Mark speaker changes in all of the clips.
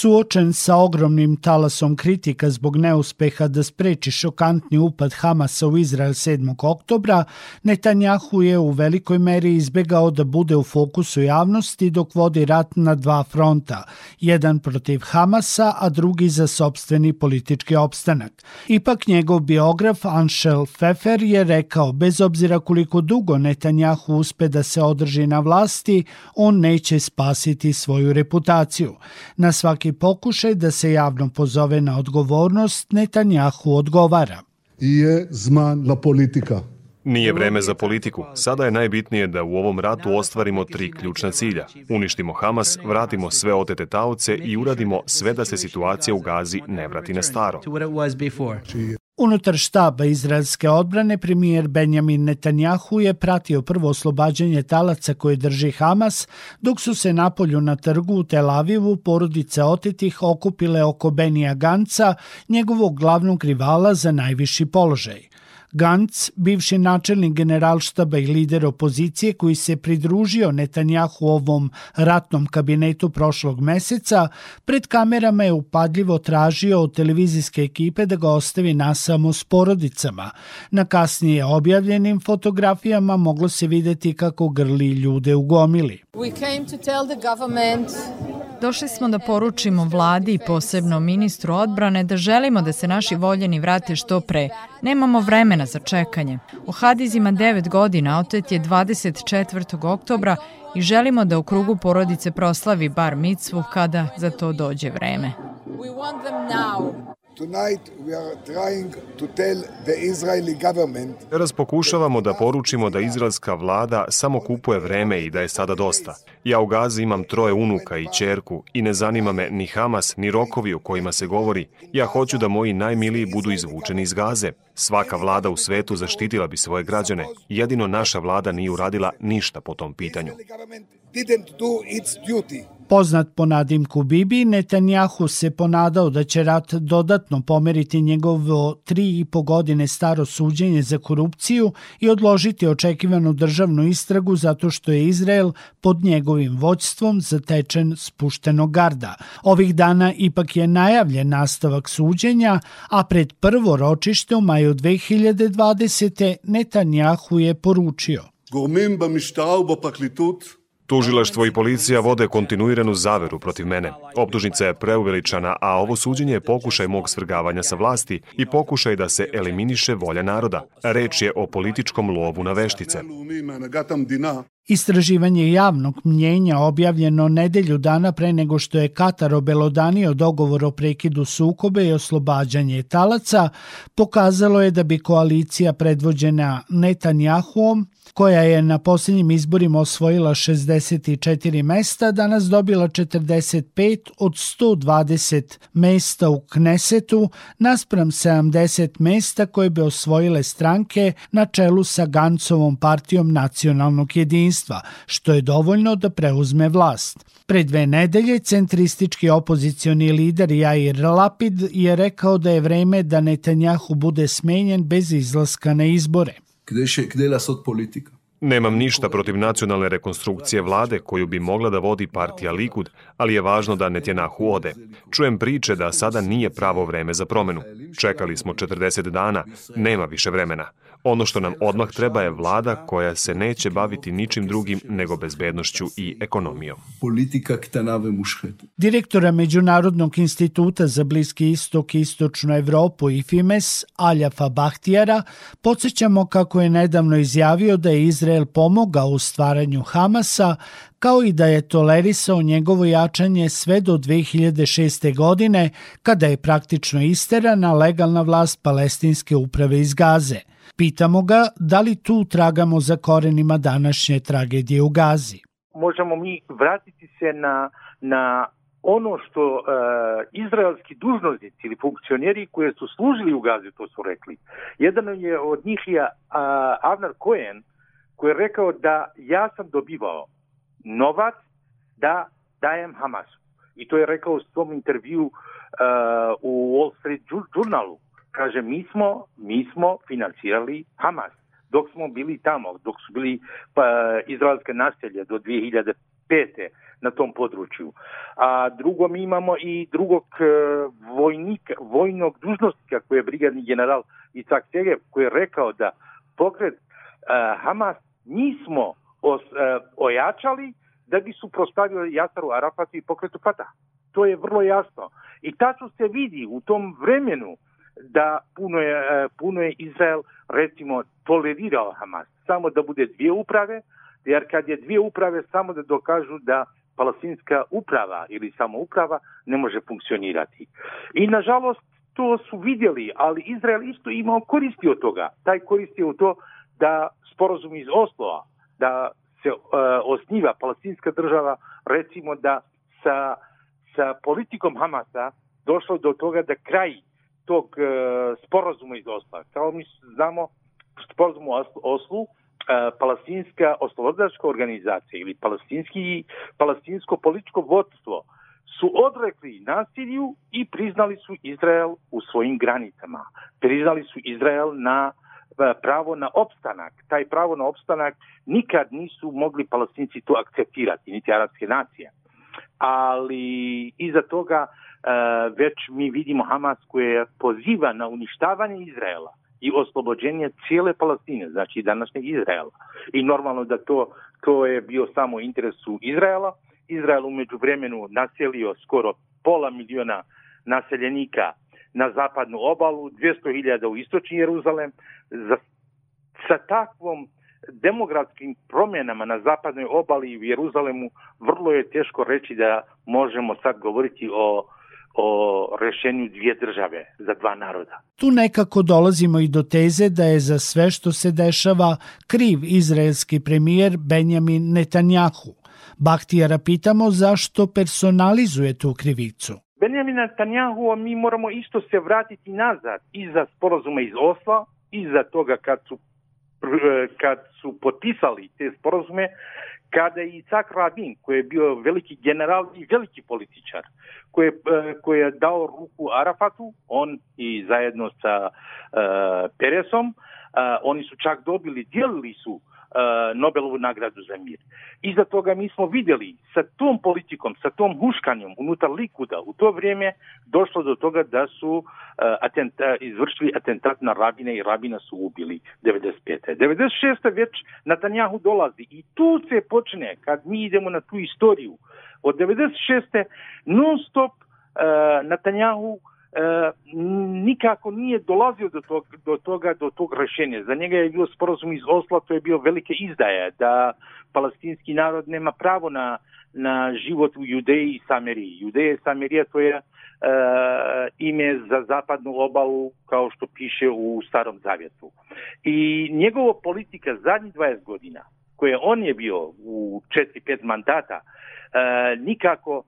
Speaker 1: Suočen sa ogromnim talasom kritika zbog neuspeha da spreči šokantni upad Hamasa u Izrael 7. oktobra, Netanjahu je u velikoj meri izbegao da bude u fokusu javnosti dok vodi rat na dva fronta, jedan protiv Hamasa, a drugi za sobstveni politički opstanak. Ipak njegov biograf Anšel Fefer je rekao, bez obzira koliko dugo Netanjahu uspe da se održi na vlasti, on neće spasiti svoju reputaciju. Na svaki pokušaj da se javno pozove na odgovornost, Netanjahu odgovara.
Speaker 2: Je zman la politika.
Speaker 3: Nije vreme za politiku. Sada je najbitnije da u ovom ratu ostvarimo tri ključna cilja. Uništimo Hamas, vratimo sve otete taoce i uradimo sve da se situacija u Gazi ne vrati na staro.
Speaker 1: Unutar štaba izraelske odbrane premijer Benjamin Netanjahu je pratio prvo oslobađanje talaca koje drži Hamas, dok su se napolju na trgu u Tel Avivu porodice otetih okupile oko Benija Ganca, njegovog glavnog rivala za najviši položaj. Gantz, bivši načelnik generalštaba i lider opozicije koji se pridružio Netanjahu ovom ratnom kabinetu prošlog meseca, pred kamerama je upadljivo tražio od televizijske ekipe da ga ostavi nasamo s porodicama. Na kasnije objavljenim fotografijama moglo se videti kako grli ljude u gomili. We came to tell the government
Speaker 4: Došli smo da poručimo vladi i posebno ministru odbrane da želimo da se naši voljeni vrate što pre. Nemamo vremena za čekanje. U Hadiz ima 9 godina, otet je 24. oktobra i želimo da u krugu porodice proslavi bar micvu kada za to dođe vreme. We want them now.
Speaker 3: Teraz pokušavamo da poručimo da izraelska vlada samo kupuje vreme i da je sada dosta. Ja u Gazi imam troje unuka i čerku i ne zanima me ni Hamas ni rokovi o kojima se govori. Ja hoću da moji najmiliji budu izvučeni iz Gaze. Svaka vlada u svetu zaštitila bi svoje građane. Jedino naša vlada nije uradila ništa po tom pitanju.
Speaker 1: Poznat po nadimku Bibi, Netanjahu se ponadao da će rat dodatno pomeriti njegovo tri i po godine staro suđenje za korupciju i odložiti očekivanu državnu istragu zato što je Izrael pod njegovim voćstvom zatečen spuštenog garda. Ovih dana ipak je najavljen nastavak suđenja, a pred prvo ročište u maju 2020. Netanjahu je poručio.
Speaker 2: Gormim bamištara u bapaklitot
Speaker 3: Tužilaštvo i policija vode kontinuiranu zaveru protiv mene. Optužnica je preuveličana, a ovo suđenje je pokušaj mog svrgavanja sa vlasti i pokušaj da se eliminiše volja naroda. Reč je o političkom lovu na veštice.
Speaker 1: Istraživanje javnog mnjenja objavljeno nedelju dana pre nego što je Katar obelodanio dogovor o prekidu sukobe i oslobađanje talaca pokazalo je da bi koalicija predvođena Netanjahuom koja je na posljednjim izborima osvojila 64 mesta, danas dobila 45 od 120 mesta u Knesetu, naspram 70 mesta koje bi osvojile stranke na čelu sa Gancovom partijom nacionalnog jedinstva, domaćinstva, što je dovoljno da preuzme vlast. Pre dve nedelje centristički opozicioni lider Jair Lapid je rekao da je vreme da Netanjahu bude smenjen bez izlaska na izbore.
Speaker 3: Gde, še, gde lasot politika? Nemam ništa protiv nacionalne rekonstrukcije vlade koju bi mogla da vodi partija Likud, ali je važno da Netjenahu ode. Čujem priče da sada nije pravo vreme za promenu. Čekali smo 40 dana, nema više vremena. Ono što nam odmah treba je vlada koja se neće baviti ničim drugim nego bezbednošću i ekonomijom.
Speaker 1: Politika ktana Direktora Međunarodnog instituta za Bliski istok i istočnu Evropu i FIMES, Aljafa Bahtijara, podsjećamo kako je nedavno izjavio da je Izrael pomogao u stvaranju Hamasa, kao i da je tolerisao njegovo jačanje sve do 2006. godine, kada je praktično isterana legalna vlast palestinske uprave iz Gaze. Pitamo ga da li tu tragamo za korenima današnje tragedije u Gazi.
Speaker 5: Možemo mi vratiti se na, na ono što uh, izraelski dužnosnici ili funkcioneri koji su služili u Gazi, to su rekli. Jedan je od njih je uh, Avnar Cohen koji je rekao da ja sam dobivao novac da dajem Hamasu. I to je rekao u svom intervju uh, u Wall Street Journalu. Kaže, mi smo, mi smo financirali Hamas dok smo bili tamo, dok su bili pa, izraelske naselje do 2005. na tom području. A drugo, mi imamo i drugog e, vojnika, vojnog dužnostika koji je brigadni general Isak Segev, koji je rekao da pokret uh, Hamas nismo os, uh, ojačali da bi su prostavili Jasaru Arafatu i pokretu Fatah. To je vrlo jasno. I tačno se vidi u tom vremenu da puno je, puno je Izrael recimo tolerirao Hamas. Samo da bude dvije uprave, jer kad je dvije uprave samo da dokažu da palestinska uprava ili samouprava ne može funkcionirati. I nažalost to su vidjeli, ali Izrael isto imao koristi od toga. Taj koristi od to da sporozum iz Osloa, da se uh, osniva palestinska država, recimo da sa, sa politikom Hamasa došlo do toga da kraj tog uh, sporazuma iz Osla. Kao mi znamo, sporazum u Oslu, uh, palestinska oslobodilačka organizacija ili palestinski, palestinsko političko vodstvo su odrekli nasilju i priznali su Izrael u svojim granicama. Priznali su Izrael na pravo na opstanak. Taj pravo na opstanak nikad nisu mogli palestinci to akceptirati, niti arapske nacije. Ali iza toga već mi vidimo Hamas koje poziva na uništavanje Izraela i oslobođenje cijele Palestine, znači današnjeg Izraela. I normalno da to, to je bio samo interesu Izraela. Izrael umeđu vremenu naselio skoro pola miliona naseljenika na zapadnu obalu, 200.000 u istočni Jeruzalem. Za, sa takvom demografskim promjenama na zapadnoj obali i u Jeruzalemu vrlo je teško reći da možemo sad govoriti o o rešenju dvije države za dva naroda.
Speaker 1: Tu nekako dolazimo i do teze da je za sve što se dešava kriv izraelski premijer Benjamin Netanjahu. Bahtijara pitamo zašto personalizuje tu krivicu.
Speaker 5: Benjamin Netanjahu, mi moramo isto se vratiti nazad iza sporazuma iz Osla, iza toga kad su kad su potpisali te sporazume, kada je Isaac Rabin, koji je bio veliki general i veliki političar, koji je, koji je dao ruku Arafatu, on i zajedno sa uh, Peresom, uh, oni su čak dobili, dijelili su uh, Nobelovu nagradu za mir. Iza toga mi smo videli sa tom politikom, sa tom huškanjem unutar Likuda u to vrijeme došlo do toga da su uh, atenta, izvršili atentat na rabine i rabina su ubili 95. 96. već Netanjahu dolazi i tu se počne, kad mi idemo na tu istoriju, od 96. non stop uh, Netanjahu e, nikako nije dolazio do, tog, do toga, do tog rešenja. Za njega je bio sporazum iz Osla, to je bio velike izdaje, da palestinski narod nema pravo na, na život u Judeji i Sameriji. Judeja i Samerija to je e, ime za zapadnu obalu, kao što piše u Starom Zavjetu. I njegova politika zadnjih 20 godina, koje on je bio u 4-5 mandata, e, nikako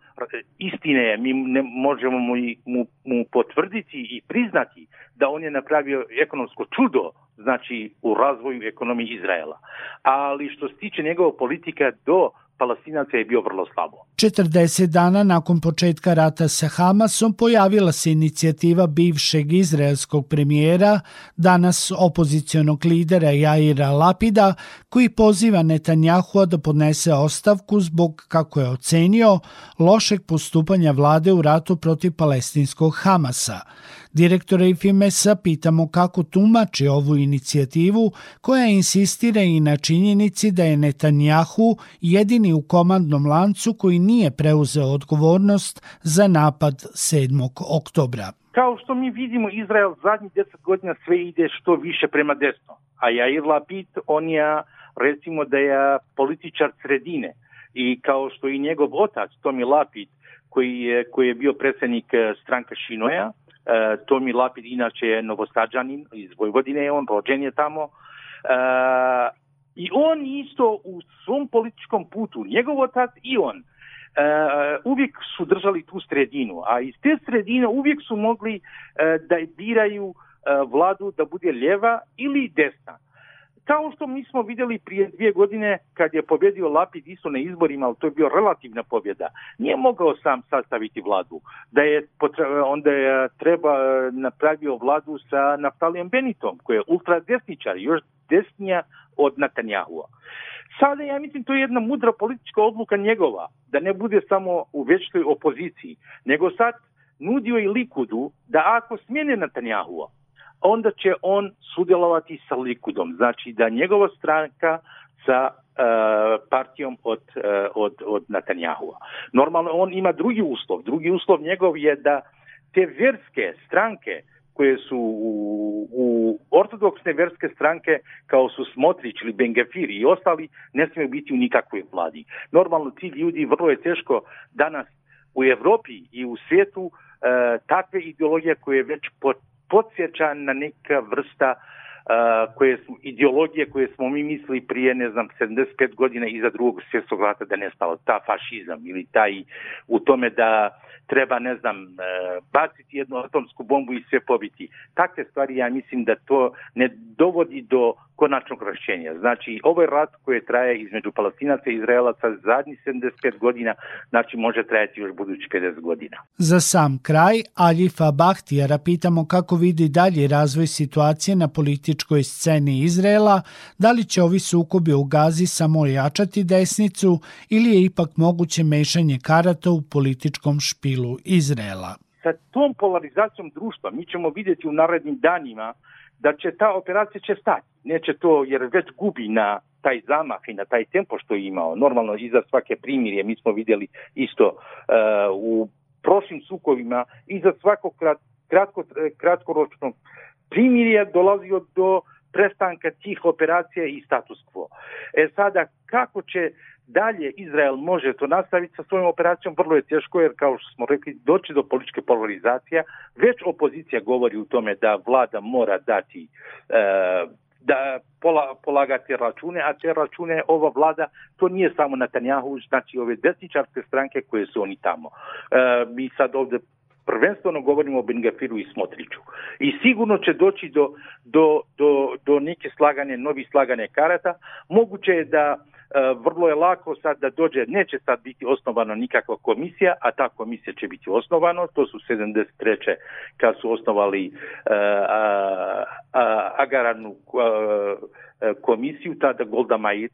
Speaker 5: istine je, mi ne možemo mu, mu, mu potvrditi i priznati da on je napravio ekonomsko čudo znači u razvoju ekonomije Izraela. Ali što se tiče njegova politika do Palestinaca je bio vrlo slabo.
Speaker 1: 40 dana nakon početka rata sa Hamasom pojavila se inicijativa bivšeg izraelskog premijera, danas opozicionog lidera Jaira Lapida, koji poziva Netanjahua da podnese ostavku zbog, kako je ocenio, lošeg postupanja vlade u ratu protiv palestinskog Hamasa. Direktora IFIMES-a pitamo kako tumači ovu inicijativu koja insistira i na činjenici da je Netanjahu jedini u komandnom lancu koji nije preuzeo odgovornost za napad 7. oktobra.
Speaker 5: Kao što mi vidimo, Izrael zadnjih deset godina sve ide što više prema desno. A Jair Lapid, on je, recimo da je političar sredine. I kao što i njegov otac, Tomi Lapid, koji je, koji je bio predsednik eh, stranka Šinoja, E, Tomi Lapid inače je novosađanin iz Vojvodine, on rođen je tamo. E, I on isto u svom političkom putu, njegov otac i on, e, uvijek su držali tu sredinu, a iz te sredine uvijek su mogli e, da biraju e, vladu da bude ljeva ili desna. Kao što mi smo vidjeli prije dvije godine kad je pobjedio Lapid isto na izborima, ali to je bio relativna pobjeda, nije mogao sam sastaviti vladu. Da je onda je treba napravio vladu sa Naftalijem Benitom, koji je ultradesničar, još desnija od Netanjahua. sada ja mislim to je jedna mudra politička odluka njegova, da ne bude samo u večnoj opoziciji, nego sad nudio i Likudu da ako smjene Netanjahua, onda će on sudelovati sa Likudom. Znači da njegova stranka sa uh, partijom od, uh, od, od Netanjahua. Normalno on ima drugi uslov. Drugi uslov njegov je da te vjerske stranke koje su u, u ortodoksne verske stranke kao su Smotrić ili Bengafiri i ostali ne smiju biti u nikakvoj vladi. Normalno ti ljudi vrlo je teško danas u Evropi i u svijetu e, takve ideologije koje već podsjeća na neka vrsta Uh, koje su ideologije koje smo mi mislili prije, ne znam, 75 godina iza drugog svjetskog rata da nestalo, ta fašizam ili taj u tome da treba, ne znam, uh, baciti jednu atomsku bombu i sve pobiti. Takve stvari ja mislim da to ne dovodi do konačnog rešćenja. Znači, ovo je rat koji traje između palestinaca i izraelaca zadnjih 75 godina, znači može trajati još budući 50 godina.
Speaker 1: Za sam kraj, Aljifa Bahtijara pitamo kako vidi dalje razvoj situacije na političkoj sceni Izraela, da li će ovi sukobi u Gazi samo jačati desnicu ili je ipak moguće mešanje karata u političkom špilu Izraela.
Speaker 5: Sa tom polarizacijom društva mi ćemo vidjeti u narednim danima da će ta operacija će stati. Neće to, jer već gubi na taj zamah i na taj tempo što je imao. Normalno, iza svake primirje, mi smo vidjeli isto uh, u prošlim sukovima, iza svakog krat, kratko, kratkoročnog primirja dolazio do prestanka tih operacija i status quo. E sada, kako će dalje Izrael može to nastaviti sa svojom operacijom, vrlo je teško jer kao što smo rekli doći do političke polarizacije, već opozicija govori u tome da vlada mora dati e, da pola, polagati račune, a te račune ova vlada, to nije samo Netanjahu, znači ove desničarske stranke koje su oni tamo. E, mi sad ovde prvenstveno govorimo o Bengafiru i Smotriću. I sigurno će doći do, do, do, do neke slagane, novi slagane karata. Moguće je da vrlo je lako sad da dođe, neće sad biti osnovano nikakva komisija, a ta komisija će biti osnovano, to su 73. kad su osnovali uh, a, a, Agaranu uh, komisiju, tada Golda Meir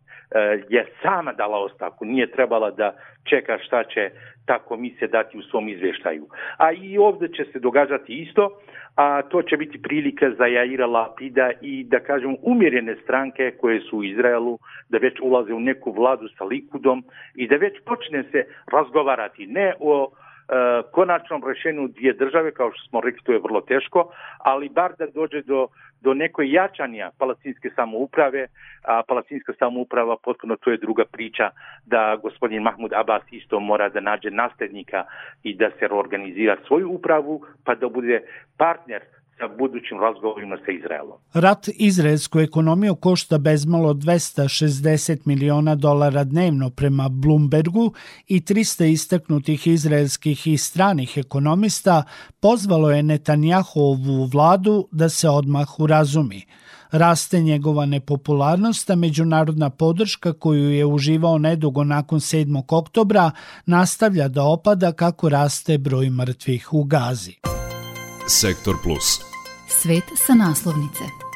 Speaker 5: je sama dala ostavku, nije trebala da čeka šta će ta komisija dati u svom izveštaju. A i ovde će se događati isto, a to će biti prilika za Jaira Lapida i da kažem umjerene stranke koje su u Izraelu da već ulaze u neku vladu sa Likudom i da već počne se razgovarati ne o konačnom rešenju dvije države, kao što smo rekli, to je vrlo teško, ali bar da dođe do do nekoj jačanja palestinske samouprave, a palestinska samouprava potpuno to je druga priča da gospodin Mahmud Abbas isto mora da nađe naslednika i da se reorganizira svoju upravu pa da bude partner sa budućim razgovorima sa Izraelom.
Speaker 1: Rat izraelsku ekonomiju košta bezmalo 260 miliona dolara dnevno prema Bloombergu i 300 istaknutih izraelskih i stranih ekonomista pozvalo je Netanjahovu vladu da se odmah urazumi. Raste njegova nepopularnost, a međunarodna podrška koju je uživao nedugo nakon 7. oktobra nastavlja da opada kako raste broj mrtvih u Gazi.
Speaker 6: Sektor Plus
Speaker 7: Svet sa naslovnice.